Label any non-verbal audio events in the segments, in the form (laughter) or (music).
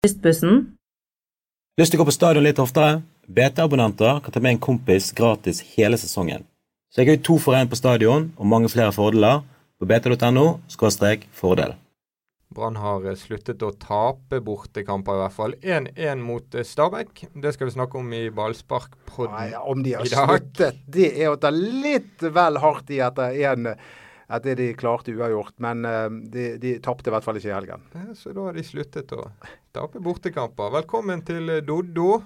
Lystbussen. Lyst til å gå på stadion litt oftere? BT-abonnenter kan ta med en kompis gratis hele sesongen. Så jeg har to for én på stadion og mange flere fordeler på bt.no fordel. Brann har eh, sluttet å tape bortekamper, i hvert fall. 1-1 mot eh, Stabæk. Det skal vi snakke om i ballsparkpodden i dag. Om de har sluttet, det er å ta litt vel hardt i etter 1 at de klarte uavgjort. Men eh, de, de tapte i hvert fall ikke i helgen. Så da har de sluttet å tape bortekamper. Velkommen til eh, Doddo.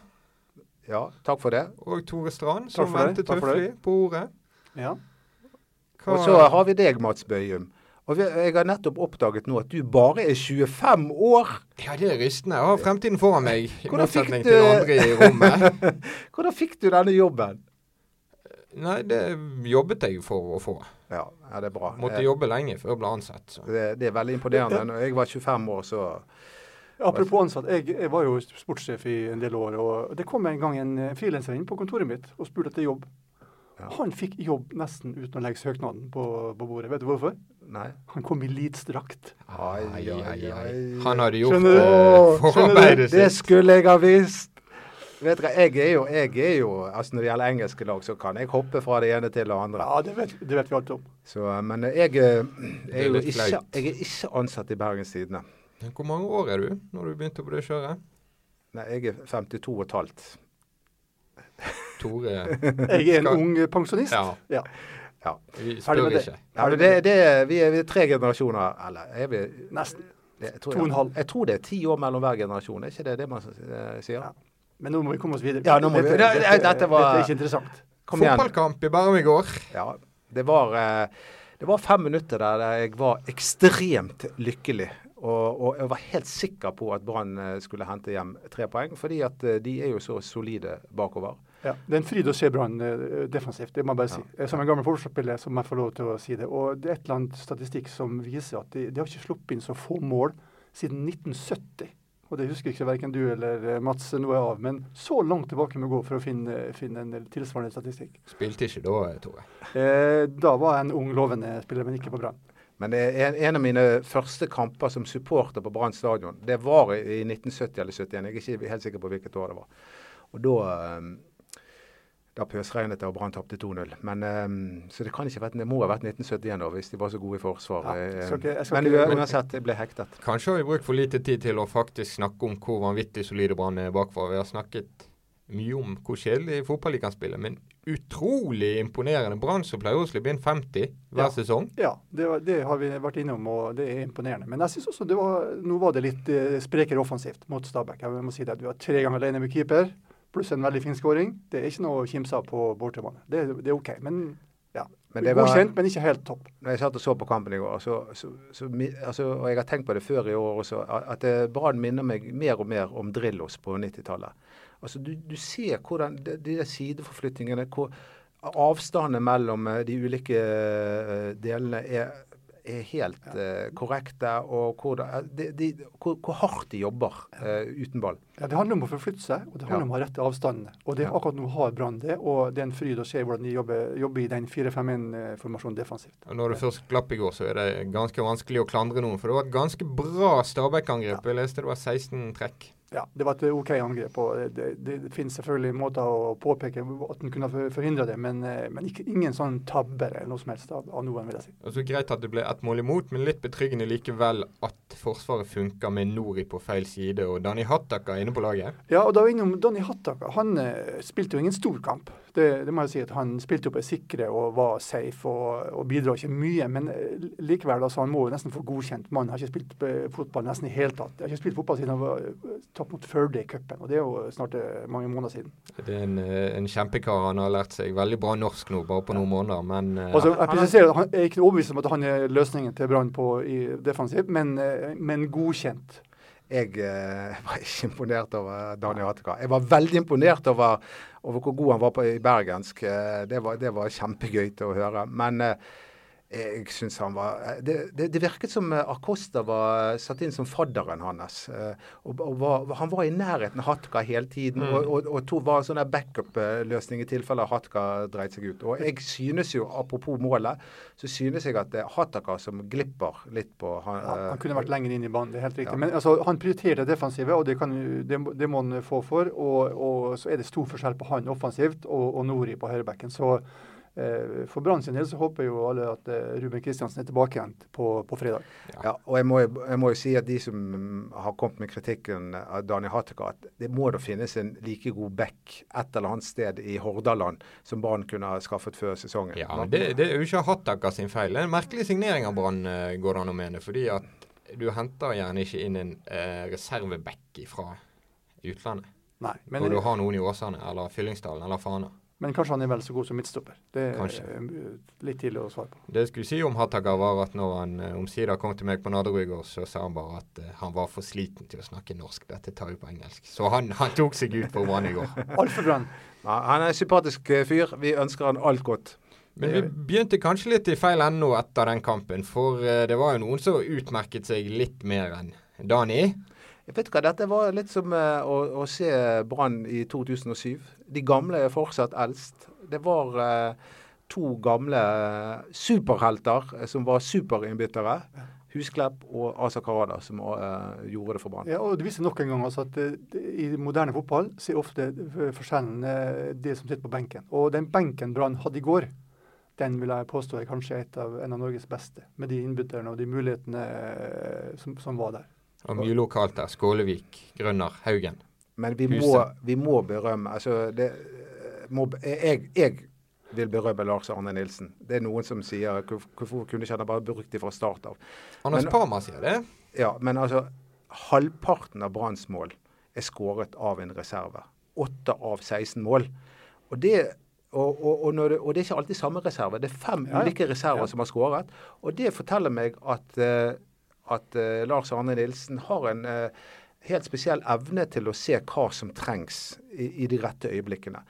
Ja, takk for det. Og Tore Strand, som vendte tøffelig på ordet. Ja. Hva? Og så har vi deg, Mats Bøyum. Og Jeg har nettopp oppdaget nå at du bare er 25 år. Ja, det er rystende. Jeg har fremtiden foran meg, i motsetning du... til andre i rommet. (laughs) Hvordan fikk du denne jobben? Nei, det jobbet jeg for å få. Ja, ja det er bra. Måtte jeg, jobbe lenge før jeg ble ansatt. Så. Det, det er veldig imponerende. Når jeg var 25 år, så Apropos ansatt, jeg, jeg var jo sportssjef i en del år. og Det kom en gang en frilanser inn på kontoret mitt og spurte etter jobb. Ja. Han fikk jobb nesten uten å legge søknaden på, på bordet. Vet du hvorfor? Nei. Han kom i Leeds-drakt. Han hadde gjort Skjønner du? eh, forarbeidet Det skulle jeg ha visst. Vet dere, jeg er jo, jeg er jo altså Når det gjelder engelske lag, så kan jeg hoppe fra det ene til det andre. Ja, det vet, det vet vi alt om. Så, men jeg jeg, er er jo ikke, jeg er ikke ansatt i Bergens Tidende. Hvor mange år er du når du begynte på det kjøret? Nei, jeg er 52 og et halvt. Tore (laughs) Jeg er en Skal- ung pensjonist. Ja, Ja. Ja. vi spør det. ikke. Ja, det, det, vi, er, vi er tre generasjoner Eller er vi Nesten. det, jeg, tror, To og en halv. jeg tror det er ti år mellom hver generasjon. Er ikke det det man eh, sier? Ja. Men nå må vi komme oss videre. Ja, nå må vi- dette, Nei, dette, dette var- dette er ikke interessant. Kom igjen. Fotballkamp i Bærum i går. Ja, det var, eh, det var fem minutter der, jeg var ekstremt lykkelig. Og, og jeg var helt sikker på at Brann eh, skulle hente hjem tre poeng, fordi at eh, de er jo så solide bakover. Ja, det er en fryd å se Brann defensivt, det må jeg bare si. Ja. Som en gammel forsvarsspiller så må jeg få lov til å si det. Og det er et eller annet statistikk som viser at de, de har ikke sluppet inn så få mål siden 1970. Og det husker ikke verken du eller eh, Mats noe av, men så langt tilbake må vi gå for å finne, finne en tilsvarende statistikk. Spilte ikke da, Tore. Eh, da var jeg en ung, lovende spiller, men ikke på Brann. Men en, en av mine første kamper som supporter på Brann stadion, det var i, i 1970 eller 71. Jeg er ikke helt sikker på hvilket år det var. Og da da pøsregnet det og Brann tapte 2-0. Men eh, Så det kan ikke ha vært, det må ha vært 1971 da, hvis de var så gode i forsvaret. Ja, Eh, ikke- Men uansett, jeg ble hektet. Kanskje har vi brukt for lite tid til å faktisk snakke om hvor vanvittig solide Brann er bakfra. Vi har snakket mye om hvor kjedelig fotball de kan spille, men utrolig imponerende. Brann som pleier å slippe inn 50 hver Ja. sesong. Ja, det, det har vi vært innom, og det er imponerende. Men jeg synes også det var, nå var det litt eh, sprekere offensivt mot Stabæk. Jeg må si det. Du var tre ganger alene med keeper, pluss en veldig fin skåring. Det er ikke noe å kimse av på bortebane. Det, det er OK. Men ja, Men det var- godkjent, men ikke helt topp. Når jeg satt og så på kampen i går, så, så, så, altså, og jeg har tenkt på det før i år også, at- eh, Brann minner meg mer og mer om Drillos på 90-tallet. Altså, du, du ser hvordan de, de der sideforflyttingene, hvor avstanden mellom eh, de ulike eh, delene er, er helt uh, korrekte, og hvor, det- de, de, hvor, hvor hardt de jobber uh, uten ball. Ja, Det handler om å forflytte seg, og det handler Ja. om å ha rette avstandene. Og det, er akkurat nå har Brann det, og det er en fryd å se hvordan de jobber, jobber i den 4-5-1-formasjonen defensivt. Og Når det først glapp i går, så er det ganske vanskelig å klandre noen. For det var et ganske bra Stabæk-angrep. Jeg leste det var 16 trekk. Ja, det var et OK angrep. og Det, det, det finnes selvfølgelig måter å påpeke at en kunne for- forhindre det, men, eh, men ikke, ingen sånn tabber eller noe som helst av, av noen, vil jeg si. Og så Greit at det ble ett mål imot, men litt betryggende likevel at Forsvaret funker med Nori på feil side og Dani Hattaka inne på laget. Ja, og da var vi innom Donny Hattaka. Han eh, spilte jo ingen stor kamp. Det, det må jeg si at Han spilte jo på det sikre og var safe og, og bidro ikke mye. Men eh, likevel, altså, han må jo nesten få godkjent. Mannen har ikke spilt eh, fotball nesten i hele tatt. Jeg har ikke spilt fotball siden han var eh, tapt mot Førde i cupen, og det er jo snart eh, mange måneder siden. Det er en, eh, en kjempekar. Han har lært seg veldig bra norsk nå, bare på noen måneder. Men eh, Altså, jeg er- presiserer at han jeg er ikke overbevist om at han er løsningen til Brann på i defensiv, men, eh, men godkjent. Jeg eh, (laughs) var ikke imponert over Daniel Hatteka. Jeg var veldig imponert over, over hvor god han var på, i bergensk. Eh, det, var, det var kjempegøy til å høre. Men eh, Jeg syns han var eh, det, det, det, virket som eh, Acosta var satt inn som fadderen hans. Eh, og, og var, han var i nærheten av Hatka hele tiden. Mm. Og, og, og to var en sånn backup-løsning i tilfelle Hatka dreit seg ut. Og jeg synes jo, apropos målet, så synes jeg at det er Hataka som glipper litt på Han, ja, han kunne vært lenger inn i banen, det er helt riktig. Ja. Men altså, han prioriterer det defensive, og det, kan, det, må han få for. Og, så er det stor forskjell på han offensivt og, og Nori på høyrebekken. Så for Brann sin del så håper jo alle at eh, Ruben Kristiansen er tilbake igjen på, på fredag. Ja. ja, og jeg må, jeg må, jo si at de som har kommet med kritikken av Daniel Hatteka, at det må da finnes en like god back et eller annet sted i Hordaland som Brann kunne ha skaffet før sesongen. Ja, men det, det er jo ikke Hatteka sin feil. Det er en merkelig signering av Brann, eh, går det an å mene. fordi at du henter gjerne ikke inn en eh, reserveback fra utlandet. Nei, men, og du har noen i Åsane eller Fyllingsdalen eller Fana. Men kanskje han er vel så god som midtstopper. Det er kanskje. Eh, litt tidlig å svare på. Det jeg skulle si om Hataga, var at når han eh, omsider kom til meg på Nadderud i går, så sa han bare at uh, han var for sliten til å snakke norsk. Dette tar vi på engelsk. Så han, han tok seg ut på Brann i går. (laughs) Altfor grønn. Ja, han er en sympatisk fyr. Vi ønsker han alt godt. Men vi begynte kanskje litt i feil ende etter den kampen. For det var jo noen som utmerket seg litt mer enn Dani. Jeg vet hva, Dette var litt som uh, å, å, se Brann i 2007. De gamle er fortsatt eldst. Det var uh, to gamle uh, superhelter som var superinnbyttere. Husklepp og Asa Karada som gjorde det for Brann. Ja, og Det viser nok en gang altså, at i moderne fotball så er ofte forskjellen det som sitter på benken. Og den benken Brann hadde i går, den vil jeg påstå er kanskje av, en av Norges beste. Med de innbytterne og de mulighetene som, som var der. Og mye lokalt der. Skålevik, Grønner, Haugen. Men vi må, vi må, berømme altså det, må, jeg, jeg, vil berømme Lars Arne Nilsen. Det er noen som sier hvorfor kunne ikke han bare brukt det fra start av. Anders Parma sier det. Ja, men altså halvparten av Branns mål er skåret av en reserve. Åtte av 16 mål. Og det og, og, og, det, og, det, er ikke alltid samme reserve. Det er fem ja, ulike reserver ja. som har skåret. Og det forteller meg at uh, at uh, Lars Arne Nilsen har en uh, helt spesiell evne til å se hva som trengs i, i de rette øyeblikkene.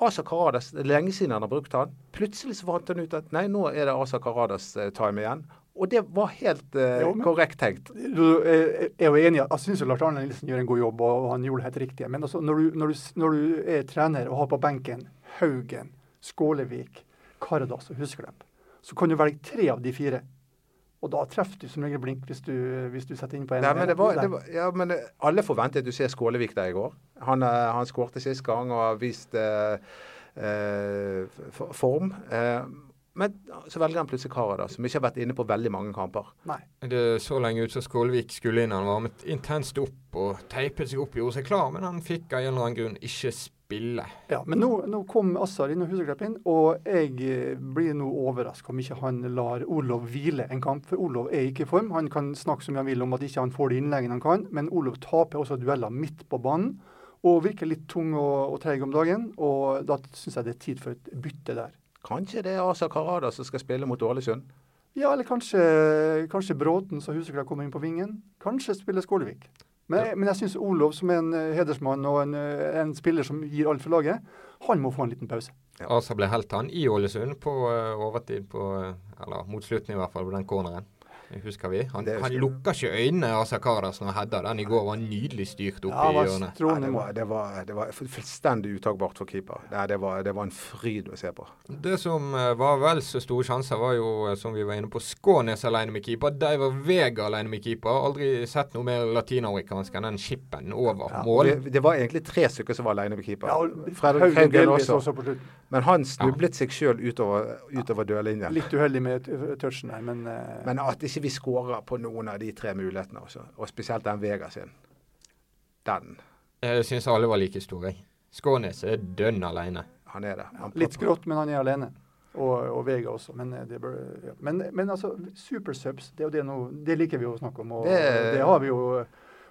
Asa Karadas, det er lenge siden han har brukt han. Plutselig så fant han ut at nei, nå er det Asa Karadas uh, time igjen. Og det var helt jo, men, korrekt tenkt. Jeg er jo enig. Jeg syns Lars Arne Nilsen gjør en god jobb, og han gjorde det helt riktig. Men altså, når, du, når, du, når, du, er trener og har på benken Haugen, Skålevik, Karadas og Husklepp, så kan du velge tre av de fire. Og da treffer du som regel blink hvis du, hvis du setter inn på en. Nei, men det var, det var, ja, men alle forventet du ser Skålevik der i går. Han, eh, han skårte sist gang og har vist eh, eh, form. Eh, men så velger han plutselig Kara, da, som ikke har vært inne på veldig mange kamper. Nei. Det så lenge ut som Skålevik skulle inn. Han varmet intenst opp og teipet seg opp, gjorde seg klar, men han fikk av en eller annen grunn ikke spille spille. Ja, Men nå, nå kom Assar inn og Huseklepp inn, og jeg eh, blir nå overraska om ikke han lar Olov hvile en kamp. For Olov er ikke i form. Han kan snakke som han vil om at ikke han får de innleggene han kan, men Olov taper også dueller midt på banen. Og virker litt tung og, og treig om dagen. og Da syns jeg det er tid for et bytte der. Kanskje det er Asa Karada som skal spille mot Ålesund? Ja, eller kanskje, kanskje Bråten, så Huseklepp kommer inn på vingen. Kanskje spiller Skålevik. Men, ja. men jeg syns Olov, som er en uh, hedersmann og en, uh, en, spiller som gir alt for laget, han må få en liten pause. Ja. Asa ble helt han i Ålesund på uh, overtid, på, eller mot slutten i hvert fall, på den corneren husker vi. Han, han lukka ikke øynene av Sakaras når han hedda den. I går var nydelig styrt opp ja, i hjørnet. Ja, det, var, det, var, det var fullstendig uttagbart for keeper. Det, det, var, det var en fryd å se på. Det som uh, var vel så store sjanser, var jo, uh, som vi var inne på, Skånes alene med keeper. Diver Vega alene med keeper. Aldri sett noe mer latinamerikansk enn den chipen over ja, mål. Det, var egentlig tre stykker som var alene med keeper. Ja, Fredrik Haugen også. også men han snublet seg sjøl utover, utover dørlinjen. Litt uheldig med touchen der, men uh, Men at ikke vi skårer på noen av de tre mulighetene også. Og spesielt den Vega sin. Den. Jeg syns alle var like store. Skånes er dønn alene. Han er det. Han Litt skrått, men han er alene. Og, og Vega også. Men, eh, bør, ja. men, men, altså, supersubs, det, det, det, liker vi å snakke om. Og det, det har vi jo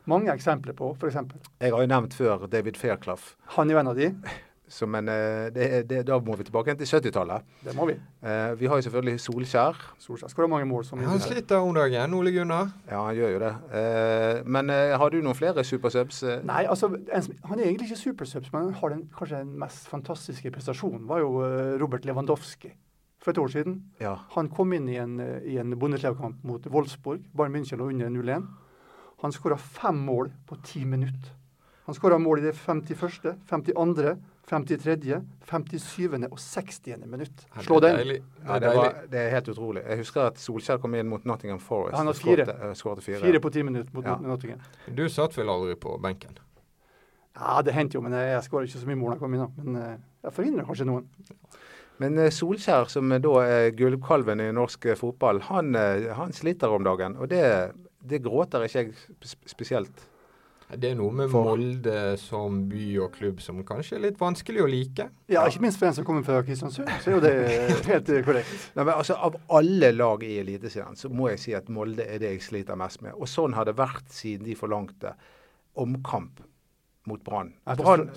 mange eksempler på, f.eks. Jeg har jo nevnt før David Fairclough. Han er jo en av de. Men eh, det, det, da må vi tilbake til 70-tallet. Det må vi. Eh, vi har jo selvfølgelig Solskjær. Solskjær skårer mange mål. Som han sliter om dagen, Ole Gunnar. Ja, han gjør jo det. Eh, men eh, har du noen flere supersubs? Eh? Nei, altså, en, han er egentlig ikke supersubs, men han har den kanskje den mest fantastiske prestasjonen, var jo Robert Lewandowski. for et år siden. Ja. Han kom inn i en, i en Bundesliga-kamp mot Wolfsburg. Bayern München lå under 0-1. Han skåra fem mål på ti minutter. Han skåra mål i det 51., 52., 53., 57. og 60. minutt. Slå det den. deilig. Ja, Det det, var, det er helt utrolig. Jeg husker at Solskjær kom inn mot Nottingham Forest. Han har fire. eh, skårte fire. Fire på ti minutter mot Ja. Nottingham. Du satt vel aldri på benken? Ja, det hendte jo, men jeg, jeg skåra ikke så mye mål da jeg kom inn. Men eh, jeg forhindrer kanskje noen. Men eh, Solskjær, som da er gullkalven i norsk fotball, han, han sliter om dagen. Og det, det gråter ikke jeg spesielt. Det er noe med For- Molde som by og klubb som kanskje er litt vanskelig å like. Ja, ikke minst for en som kommer fra Kristiansund, så er jo det (laughs) helt eh, korrekt. Nei, men altså, Av alle lag i Eliteserien så må jeg si at Molde er det jeg sliter mest med. Og sånn har det vært siden de forlangte omkamp mot Brann. Brann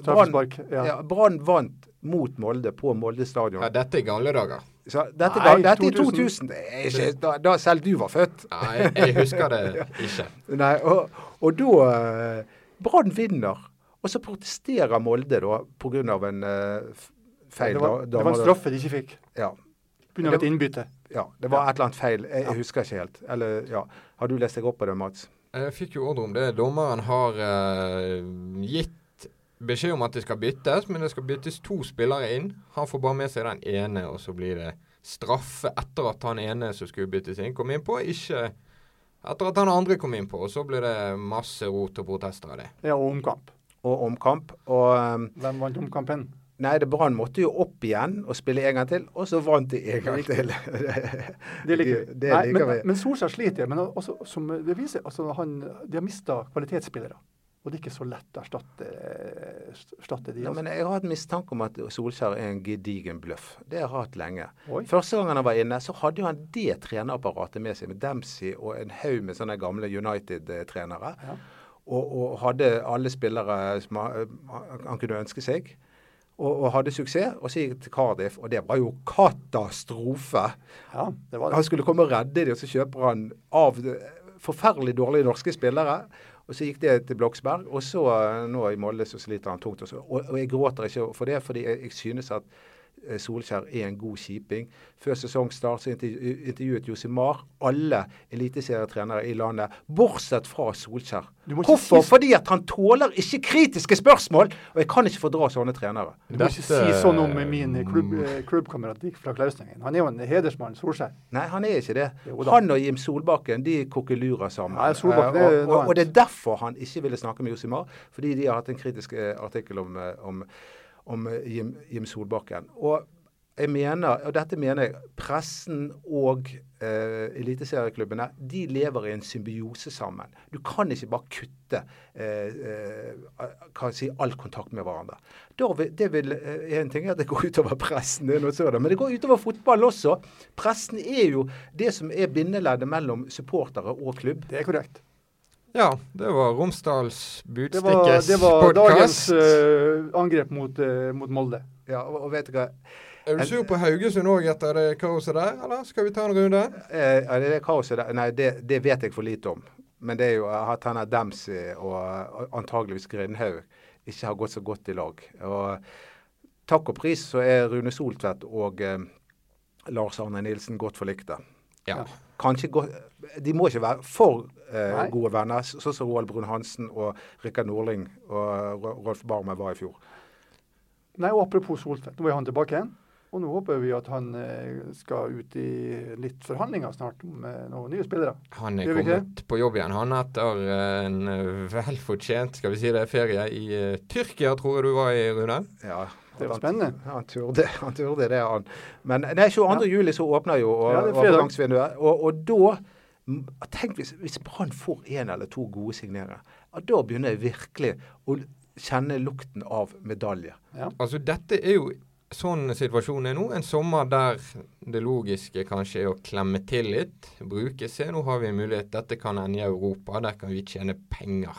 ja. ja, vant mot Molde på Molde stadion. Ja, dette er gamle dager. Så dette, Nei, dette i 2000. 2000. Det er ikke, da, da selv du var født. Nei, jeg, jeg husker det (laughs) ikke. Nei, og, og da eh, Brann vinner. Og så protesterer Molde da pga. en uh, feil. Det var, det var en straffe de ikke fikk. Ja, Pga. et innbytte. ja, det var et eller annet feil. Jeg, jeg husker ikke helt. Eller, ja. Har du lest deg opp på det, Mats? Jeg fikk jo ordre om det. Dommeren har eh, gitt beskjed om at det skal byttes, men det skal byttes to spillere inn. Han får bare med seg den ene, og så blir det straffe etter at han ene som skulle byttes inn, kom inn på. Ikke etter at han andre kom inn på. Og så blir det masse rot og protester av det. Ja, og omkamp. Og omkamp. Og um, Hvem vant omkampen? Nei, det Brann måtte jo opp igjen og spille en gang til, og så vant de en gang til. (laughs) Det liker vi. Det, Nei, liker men, vi. men Solskjær sliter. Men også, som det viser, altså han, de har mista kvalitetsspillere. Og det er ikke så lett å erstatte, erstatte de. Nei, Altså. men jeg har hatt mistanke om at Solskjær er en gedigen bløff. Det har jeg hatt lenge. Oi. Første gangen han var inne, så hadde jo han det trenerapparatet med seg, med Dempsey og en haug med sånne gamle United-trenere. Ja. Og, og hadde alle spillere som han kunne ønske seg. Og, og hadde suksess. Og så gikk til Cardiff, og det var jo katastrofe. Ja, det var det. Han skulle komme og redde dem, og så kjøper han av forferdelig dårlige norske spillere. Og så gikk det til Bloksberg, og så eh, nå i Molde så sliter han tungt. Også. Og, og jeg gråter ikke for det, fordi jeg, jeg synes at eh, Solskjær er en god kjiping. Før sesongstart så intervjuet Josimar alle eliteserietrenere i landet, bortsett fra Solskjær. Ikke Hvorfor? si- Fordi at han tåler ikke kritiske spørsmål! Og jeg kan ikke fordra sånne trenere. Du må ikke Dette- si sånn om min klubb, eh, klubbkamerat Dick fra Klausningen. Han er jo en hedersmann, Solskjær. Nei, han er ikke det. Han og Jim Solbakken de kokkelurer sammen. Nei, Solbakken, er Eh, og, og, og det er derfor han ikke ville snakke med Josimar. Fordi de har hatt en kritisk eh, artikkel om, eh, om, om eh, Jim, Jim Solbakken. Og jeg mener, og dette mener jeg, pressen og eh, eliteserieklubbene de lever i en symbiose sammen. Du kan ikke bare kutte eh, eh, si, all kontakt med hverandre. Vil, det vil, eh, En ting er at det går utover pressen, det men det går utover fotball også. Pressen er jo det som er bindeleddet mellom supportere og klubb. Det er korrekt. Ja, det var Romsdals Det var, det var dagens podkast. eh, angrep mot, uh, mot Molde. Ja, og, og vet du hva? Er du sur på Haugesund òg etter det kaoset der, eller skal vi ta en runde? Eh, det det kaoset der? Nei, det, det vet jeg for lite om. Men det er jo at han Dempsey og eh, antageligvis Grindhaug ikke har gått så godt i lag. Og takk og pris så er Rune Soltvedt og eh, Lars Arne Nilsen godt forlikte. Ja. Godt, De må ikke være for eh, gode venner, sånn som Roald Brun-Hansen og Rikard Nordling og Rolf Barmer var i fjor. Nei, og Apropos Soltvedt, nå er han tilbake igjen. Og nå håper vi at han eh, skal ut i litt forhandlinger snart om eh, noen nye spillere. Han er kommet på jobb igjen, han etter en eh, velfortjent skal vi si det, ferie i eh, Tyrkia, tror jeg du var i, Rune? Ja, Det var spennende. Han turde, han turde det, han. Men nei, 22. juli så åpner jo og, Ja, overgangsvinduet. Og, og da Tenk hvis, hvis Brann får én eller to gode signere. Da begynner jeg virkelig å kjenne lukten av medalje. Ja. Altså, dette er jo sånn situasjonen er nå. En sommer der det logiske kanskje er å klemme til litt. Bruke se, nå har vi en mulighet. Dette kan ende i Europa. Der kan vi tjene penger.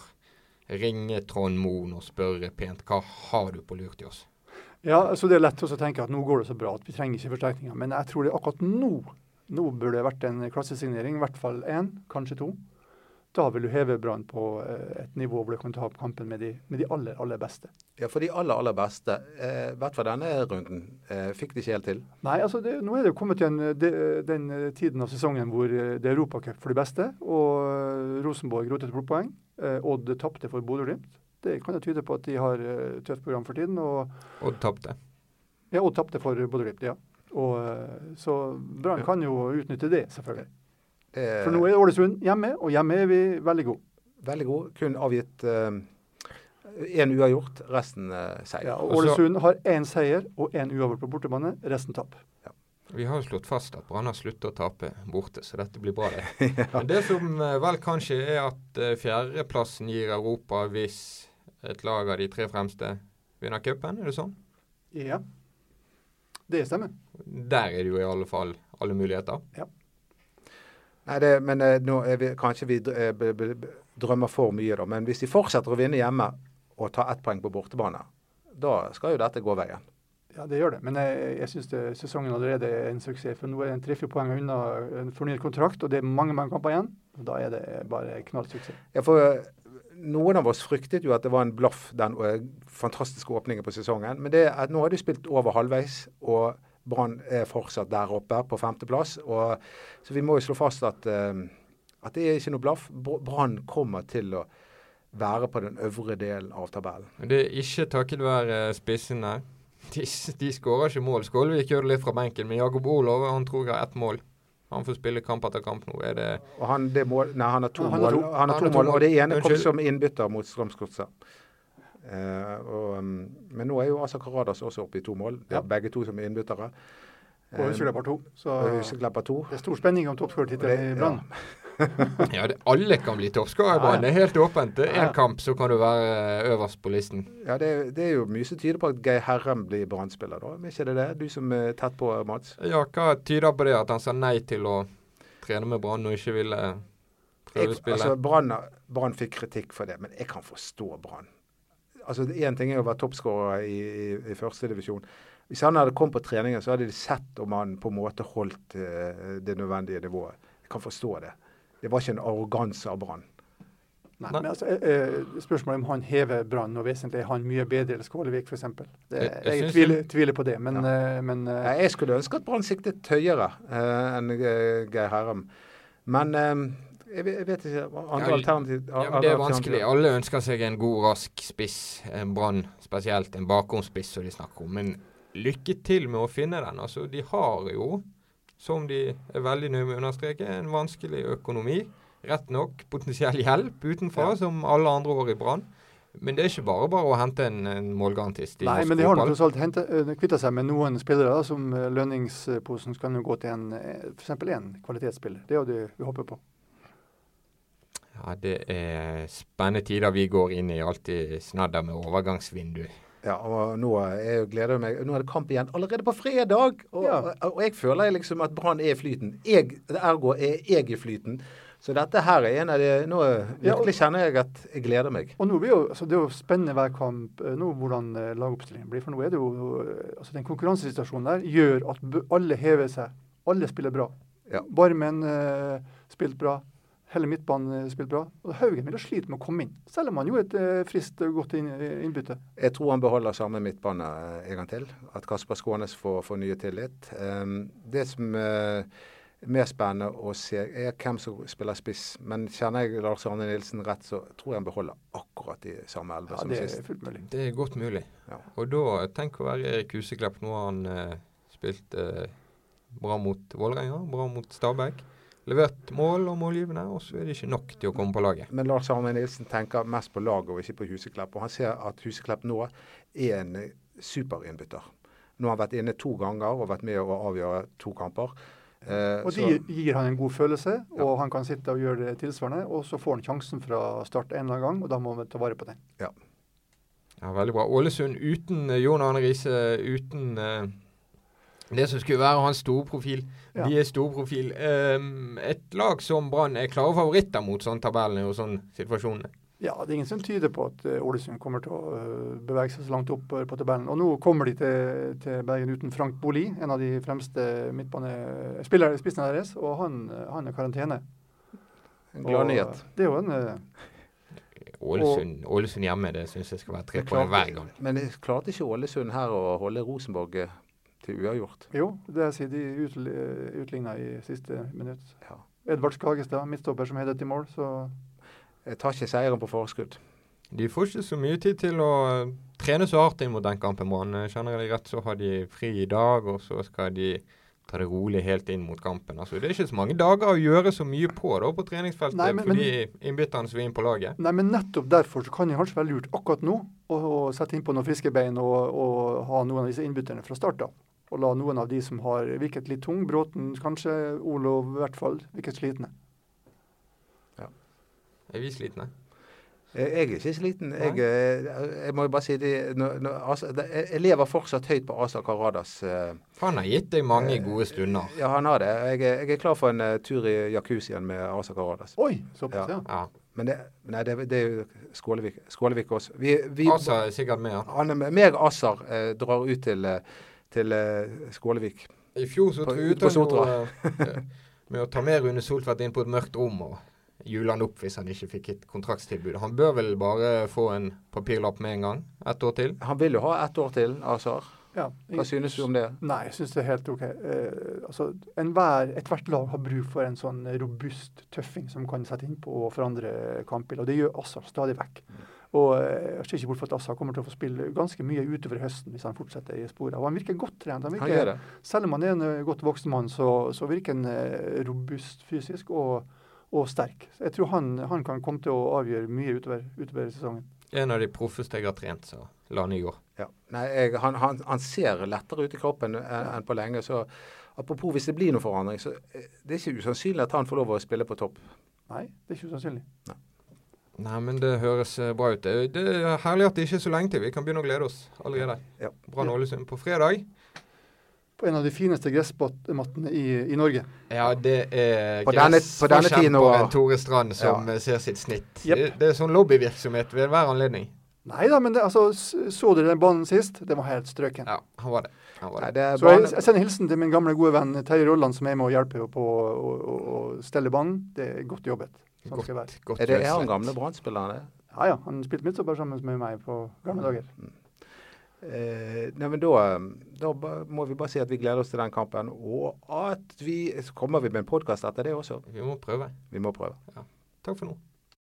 Ringe Trond Moen og spørre pent hva har du på lur til oss. Ja, så Det er lett å tenke at nå går det så bra at vi trenger ikke forsterkninger. Men jeg tror det akkurat nå nå burde det vært en klassesignering, i hvert fall én, kanskje to. Da vil du heve Brann på eh, et nivå hvor du kan ta opp kampen med de, med de aller, aller beste. Ja, for de aller, aller beste, eh, hvert fall denne runden, eh, fikk de ikke helt til. Nei, altså det, nå er det jo kommet igjen de, den eh, tiden av sesongen hvor eh, det er Europacup for de beste, og eh, Rosenborg rotet bort poeng. Eh, Odd tapte for Bodø-Glimt. Det kan jo tyde på at de har eh, tøft program for tiden. og Odd tapte. Ja, Odd tapte for Bodø-Glimt, ja. Og, eh, så Brann Ja. kan jo utnytte det, selvfølgelig. Eh, For nå er Ålesund hjemme, og hjemme er vi veldig gode. Veldig god. Kun avgitt én uavgjort, resten eh, seier. Ja, og Ålesund har én seier og én uavgjort på bortebane. Resten tap. Vi har jo slått fast at Brann har sluttet å tape borte, så dette blir bra, det. (laughs) Men det som eh, vel kanskje er at eh, fjerdeplassen gir Europa hvis et lag av de tre fremste vinner cupen, er det sånn? Ja, det stemmer. Der er det jo i alle fall alle muligheter. Nei, det, men eh, nå er vi, kanskje vi eh, drømmer for mye, da. Men hvis de fortsetter å vinne hjemme og ta ett poeng på bortebane, da skal jo dette gå veien. Ja, det gjør det. Men jeg, jeg syns sesongen allerede er en suksess. For nå er det en tre-fire poeng unna en fornyet kontrakt, og det er mange mange kamper igjen. Og da er det bare knallsuksess. Ja, for eh, noen av oss fryktet jo at det var en blaff, den eh, fantastiske åpningen på sesongen. Men det, nå har de spilt over halvveis, og Brann er fortsatt der oppe på femteplass. Så vi må jo slå fast at, eh, at det er ikke noe blaff. Brann kommer til å være på den øvre delen av tabellen. Det er ikke takket være spissene. De, de skårer ikke mål. Skålevik gjør det litt fra benken, men Jakob Olov han tror jeg har ett mål. Han får spille kamp etter kamp nå. Er det Og han, det mål, nei, han har to Han mål, to. han har to Han har to mål, mål. og det ene kom som innbytter mot Strømsgodset. Eh, og, um, men nå er jo Asa Karadas også oppe i to mål. Ja. Begge to som er innbyttere. Og Huseklepp har to. Så det er stor spenning om toppskårertittelen i Brann. (laughs) Ja, det, alle kan bli toppskårer i Brann. Det er helt åpent. Det er. Én kamp, så kan du være øverst på listen. Ja, det, det er jo mye som tyder på at Geir Herrem blir Brann-spiller, da. Men ikke det det? Du som er tett på, Mats? Ja, hva tyder på det? At han sa nei til å trene med Brann og ikke ville Jeg, prøvespille? altså, Brann Brann fikk kritikk for det, men jeg kan forstå Brann. Altså, Én ting er å være toppskårer i, i, i førstedivisjon. Hvis han hadde kommet på treningen, så hadde de sett om han på en måte holdt eh, det nødvendige nivået. Jeg kan forstå det. Det var ikke en arroganse av Brann. Nei, Nei. men altså, eh, eh, Spørsmålet om han hever Brann noe vesentlig. Er han mye bedre enn Skålevik f.eks.? Jeg- Jeg, tviler, tviler på det. Men, eh, men eh, Nei, Jeg skulle ønske at Brann siktet høyere eh, enn Geir Herrem. Men jeg, jeg vet ikke andre Ja, alternativ. Ja, men Det er vanskelig. Alle ønsker seg en god, rask spiss. En Brann spesielt. En bakomspiss som de snakker om. Men lykke til med å finne den. Altså, De har jo, som de er veldig nøye med å understreke, en vanskelig økonomi. Rett nok potensiell hjelp utenfra, Ja. som alle andre år i Brann. Men det er ikke bare bare å hente en, en målgarantist. i Nei, men de har tross alt kvitta seg med noen spillere da, som lønningsposen kan jo gå til en f.eks. én kvalitetsspiller. Det er jo det vi håper på. Ja, Det er spennende tider vi går inn i. Alltid snadder med overgangsvindu. Ja, og nå, er jeg gleder meg. nå er det kamp igjen allerede på fredag! Og, Ja. og, jeg føler liksom at Brann er i flyten. Jeg, ergo er jeg i flyten. Så dette her er en av de Nå virkelig kjenner jeg at jeg gleder meg. Og nå blir jo, altså Det er jo spennende hver kamp eh, nå hvordan eh, lagoppstillingen blir. For nå er det jo eh, altså Den konkurransesituasjonen der gjør at alle hever seg. Alle spiller bra. Ja. Barmen uh, spilte bra. Hele midtbanen spilte bra. Og Haugen ville slite med å komme inn, selv om han gjorde et uh, friskt og godt inn, innbytte. Jeg tror han beholder samme midtbane eh, en gang til. At Kasper Skånes får, får nye tillit. Um, det som eh, er mer spennende å se, er hvem som spiller spiss. Men kjenner jeg Lars Arne Nilsen rett, så tror jeg han beholder akkurat de samme elleve Ja, som det er sist. fullt mulig. Det er godt mulig. Ja. Og da tenk å være Erik Huseklepp. Nå har han eh, spilt eh, bra mot Vålerenga, bra mot Stabæk. Levert mål og målgivende, og så er det ikke nok til å komme på laget. Men Lars Arne Nilsen tenker mest på laget og ikke på Huseklepp. Og han ser at Huseklepp nå er en superinnbytter. Nå har han vært inne to ganger og vært med å avgjøre to kamper. Eh, Og det de gir han en god følelse, Ja. og han kan sitte og gjøre det tilsvarende. Og så får han sjansen fra start en eller annen gang, og da må vi ta vare på den. Ja, Veldig bra. Ålesund uten eh, Jon Arne Riise, uten eh, det som skulle være hans store profil. Ja. De er store profil. Ehm, et lag som Brann er klare favoritter mot sånne tabeller og sånne situasjoner. Ja, det er ingen som tyder på at eh, Ålesund kommer til å eh, bevege seg så langt opp eh, på tabellen. Og nå kommer de til, til Bergen uten Frank Boli, en av de fremste midtbanespillerne deres, og han, han er karantene. En glad nyhet. Det er jo en Ålesund, Ålesund hjemme, det syns jeg skal være tre poeng hver gang. Men klarte ikke Ålesund her å holde Rosenborg til uavgjort. Jo, det sier de utl utligna i siste minutt. Ja. Edvard Skagestad, midtstopper som headet i mål, så Jeg tar ikke seieren på forskudd. De får ikke så mye tid til å eh, trene så hardt inn mot den kampen. Man kjenner jeg rett, så har de fri i dag, og så skal de ta det rolig helt inn mot kampen. Altså, det er ikke så mange dager å gjøre så mye på da, på treningsfeltet Nei, men- for de innbytterne som er inn på laget. Nei, men nettopp derfor så kan det kanskje være lurt akkurat nå å, å sette innpå noen friske bein og, og ha noen av disse innbytterne fra start av. Og la noen av de som har virket litt tung, Bråten kanskje, Olov i hvert fall, virket slitne. Er vi slitne? Jeg er ikke sliten. Jeg, eh, jeg må jo bare si det, når, når, altså, det jeg lever fortsatt høyt på Asa Karadas. eh, Han har gitt deg mange gode stunder. Ja, han har det. Jeg, jeg er klar for en uh, tur i jacuzzien med Asa Karadas. Oi, såpass, Ja. ja. Ja. Men det, nei, det, det er jo Skålevik, Skålevik også. Vi, vi, Asa er sikkert med. ja. han er med, meg og Asar eh, drar ut til, eh, til eh, Skålevik. I fjor så På- truet han jo eh, (laughs) med å ta med Rune Soltvedt inn på et mørkt rom og jule han opp hvis han ikke fikk et kontraktstilbud. Han bør vel bare få en papirlapp med en gang. Ett år til. Han vil jo ha ett år til, Assar. ja. Hva synes du om det? Nei, jeg synes det er helt OK. Eh, altså, Ethvert lag har bruk for en sånn robust tøffing som kan sette innpå og forandre kampbildet, og det gjør Assar stadig vekk. Og eh, Jeg ser ikke bort fra at Assa kommer til å få spille ganske mye utover høsten hvis han fortsetter i sporet. Og han virker godt trent. Han virker. Selv om han er en eh, godt voksen mann, så, så virker han eh, robust fysisk og, og sterk. Så jeg tror han, han kan komme til å avgjøre mye utover, utover sesongen. En av de proffeste jeg har trent, så la han i går. Ja. Nei, jeg, han, han, han ser lettere ut i kroppen enn en på lenge. så Apropos hvis det blir noen forandring, så det er ikke usannsynlig at han får lov å spille på topp. Nei, det er ikke usannsynlig. Nei, men det høres eh, bra ut. Det, er herlig at det ikke er så lenge til. Vi kan begynne å glede oss allerede. Ja. Brann Ålesund på fredag. På en av de fineste gressmattene i, i Norge. Ja, det er gressforkjemperen Tore Strand som ja. ser sitt snitt. Yep. Det, det er sånn lobbyvirksomhet ved hver anledning. Nei da, men det, altså, så dere den banen sist? Den var helt strøken. Ja, han var det. Han var Nei, det. er Så jeg, jeg sender hilsen til min gamle gode venn Terje Rolland, som er med og hjelper på å, å, å stelle banen. Det er godt jobbet. Sånn skal være. Godt er det er han gamle Brann-spilleren, det? Ja ja, han spilte midtstopper sammen med meg på gamle dager. Eh, nei, men da, da må vi bare si at vi gleder oss til den kampen. Og at vi så kommer vi med en podkast etter det også. Vi må prøve. Vi må prøve. Takk for nå.